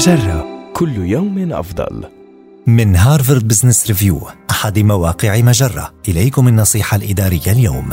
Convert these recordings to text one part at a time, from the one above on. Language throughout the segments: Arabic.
مجرة كل يوم أفضل. من هارفارد بزنس ريفيو أحد مواقع مجرة إليكم النصيحة الإدارية اليوم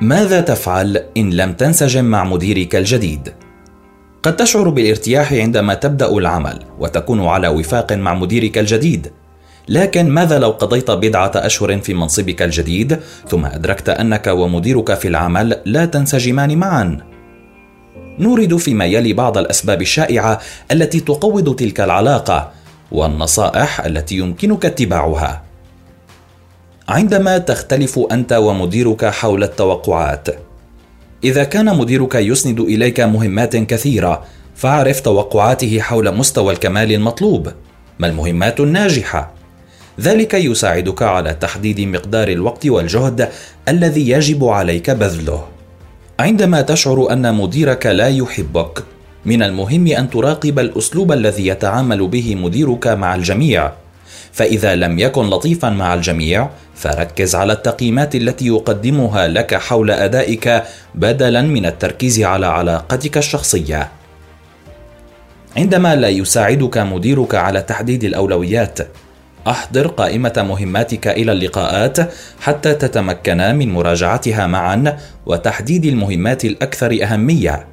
ماذا تفعل إن لم تنسجم مع مديرك الجديد؟ قد تشعر بالارتياح عندما تبدأ العمل وتكون على وفاق مع مديرك الجديد لكن ماذا لو قضيت بضعة أشهر في منصبك الجديد ثم أدركت أنك ومديرك في العمل لا تنسجمان معا؟ نورد فيما يلي بعض الأسباب الشائعة التي تقوض تلك العلاقة والنصائح التي يمكنك اتباعها. عندما تختلف أنت ومديرك حول التوقعات إذا كان مديرك يسند إليك مهمات كثيرة فاعرف توقعاته حول مستوى الكمال المطلوب ما المهمات الناجحة ذلك يساعدك على تحديد مقدار الوقت والجهد الذي يجب عليك بذله عندما تشعر أن مديرك لا يحبك. من المهم أن تراقب الأسلوب الذي يتعامل به مديرك مع الجميع. فإذا لم يكن لطيفا مع الجميع فركز على التقييمات التي يقدمها لك حول أدائك بدلا من التركيز على علاقتك الشخصية. عندما لا يساعدك مديرك على تحديد الأولويات أحضر قائمة مهماتك إلى اللقاءات حتى تتمكنا من مراجعتها معا وتحديد المهمات الأكثر أهمية.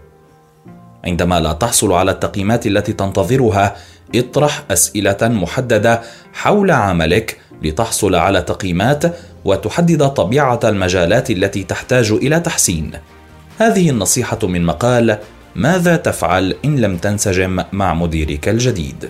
عندما لا تحصل على التقييمات التي تنتظرها اطرح أسئلة محددة حول عملك لتحصل على تقييمات وتحدد طبيعة المجالات التي تحتاج إلى تحسين. هذه النصيحة من مقال ماذا تفعل إن لم تنسجم مع مديرك الجديد؟